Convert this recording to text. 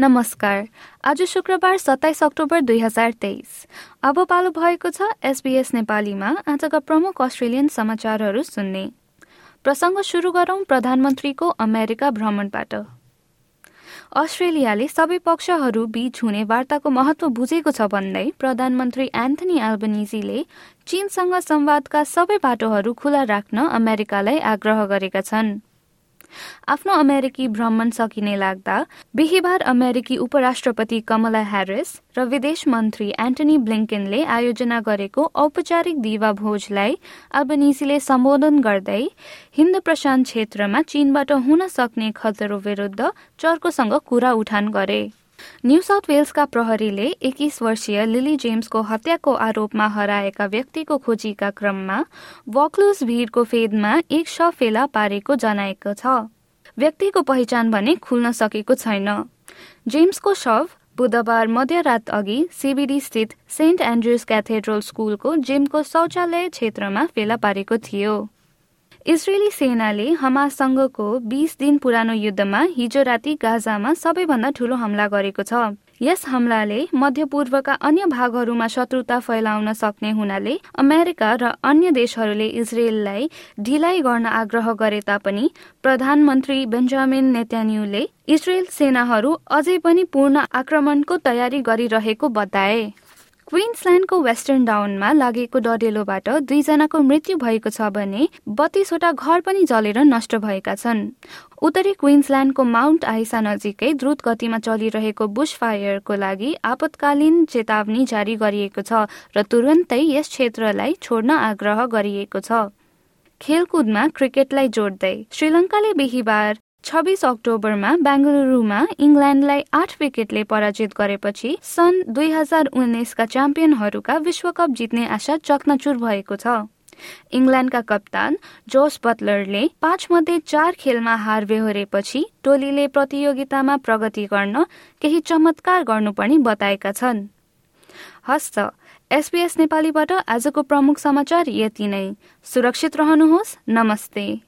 नमस्कार। आज शुक्रबार सत्ताइस अक्टोबर दुई हजार तेइस। अब पालो भएको छ एसबीएस नेपालीमा। आजका प्रमुख अस्ट्रेलियन समाचारहरू सुन्ने। प्रसङ्ग सुरु गरौं प्रधानमन्त्रीको अमेरिका भ्रमणबाट। अस्ट्रेलियाले सबै पक्षहरू बीच हुने वार्ताको महत्व बुझेको छ भन्दै प्रधानमन्त्री एन्थनी एल्बनिजीले चीनसँग संवादका सबै बाटोहरू खुला राख्न अमेरिकालाई आग्रह गरेका छन्। आफ्नो अमेरिकी भ्रमण सकिने लाग्दा बिहिबार अमेरिकी उपराष्ट्रपति कमला ह्यारिस र विदेश मन्त्री एन्टनी ब्लिङ्केनले आयोजना गरेको औपचारिक दिवा भोजलाई अल्बनिजीले सम्बोधन गर्दै हिन्द प्रशान्त क्षेत्रमा चीनबाट हुन सक्ने खतरो विरूद्ध चर्कोसँग कुरा उठान गरे। न्यू साउथ वेल्सका प्रहरीले एक्काइस वर्षीय लिली जेम्सको हत्याको आरोपमा हराएका व्यक्तिको खोजीका क्रममा वक्लुज भीड़को फेदमा एक शव फेला पारेको जनाएको छ। व्यक्तिको पहिचान भने खुल्न सकेको छैन। जेम्सको शव बुधबार मध्यरात अघि सिबिडी स्थित सेन्ट एन्ड्रुज क्याथेड्रल स्कुलको जिमको शौचालय क्षेत्रमा फेला पारेको थियो। इजरायली सेनाले हमासँगको बीस दिन पुरानो युद्धमा हिजो राति गाजामा सबैभन्दा ठूलो हमला गरेको छ। यस हमलाले मध्यपूर्वका अन्य भागहरूमा शत्रुता फैलाउन सक्ने हुनाले अमेरिका र अन्य देशहरूले इजरायललाई ढिलाइ गर्न आग्रह गरे तापनि प्रधानमन्त्री बेन्जामिन नेतान्युले इजरायल सेनाहरू अझै पनि पूर्ण आक्रमणको तयारी गरिरहेको बताए। क्विन्सल्यान्डको वेस्टर्न डाउनमा लागेको डडेलोबाट दुईजनाको मृत्यु भएको छ भने बत्तीसवटा घर पनि जलेर नष्ट भएका छन्। उत्तरी क्विन्सल्यान्डको माउन्ट आइसा नजिकै द्रुत गतिमा चलिरहेको बुश फायरको लागि आपतकालीन चेतावनी जारी गरिएको छ र तुरन्तै यस क्षेत्रलाई छोड्न आग्रह गरिएको छ। खेलकुदमा क्रिकेटलाई जोड्दै श्रीलङ्काले बिहिबार छब्बिस अक्टोबरमा बेङ्गलुरूमा इङ्ल्यान्डलाई आठ विकेटले पराजित गरेपछि सन् दुई हजार उन्नाइसका च्याम्पियनहरूका विश्वकप जित्ने आशा चकनाचुर भएको छ। इङ्ल्यान्डका कप्तान जोस बटलरले पाँच मध्ये चार खेलमा हार बेहोरेपछि टोलीले प्रतियोगितामा प्रगति गर्न केही चमत्कार गर्नुपर्ने बताएका छन्। हस्त एसपीएस नेपालीबाट आजको प्रमुख समाचार यति नै। सुरक्षित रहनुहोस् नमस्ते।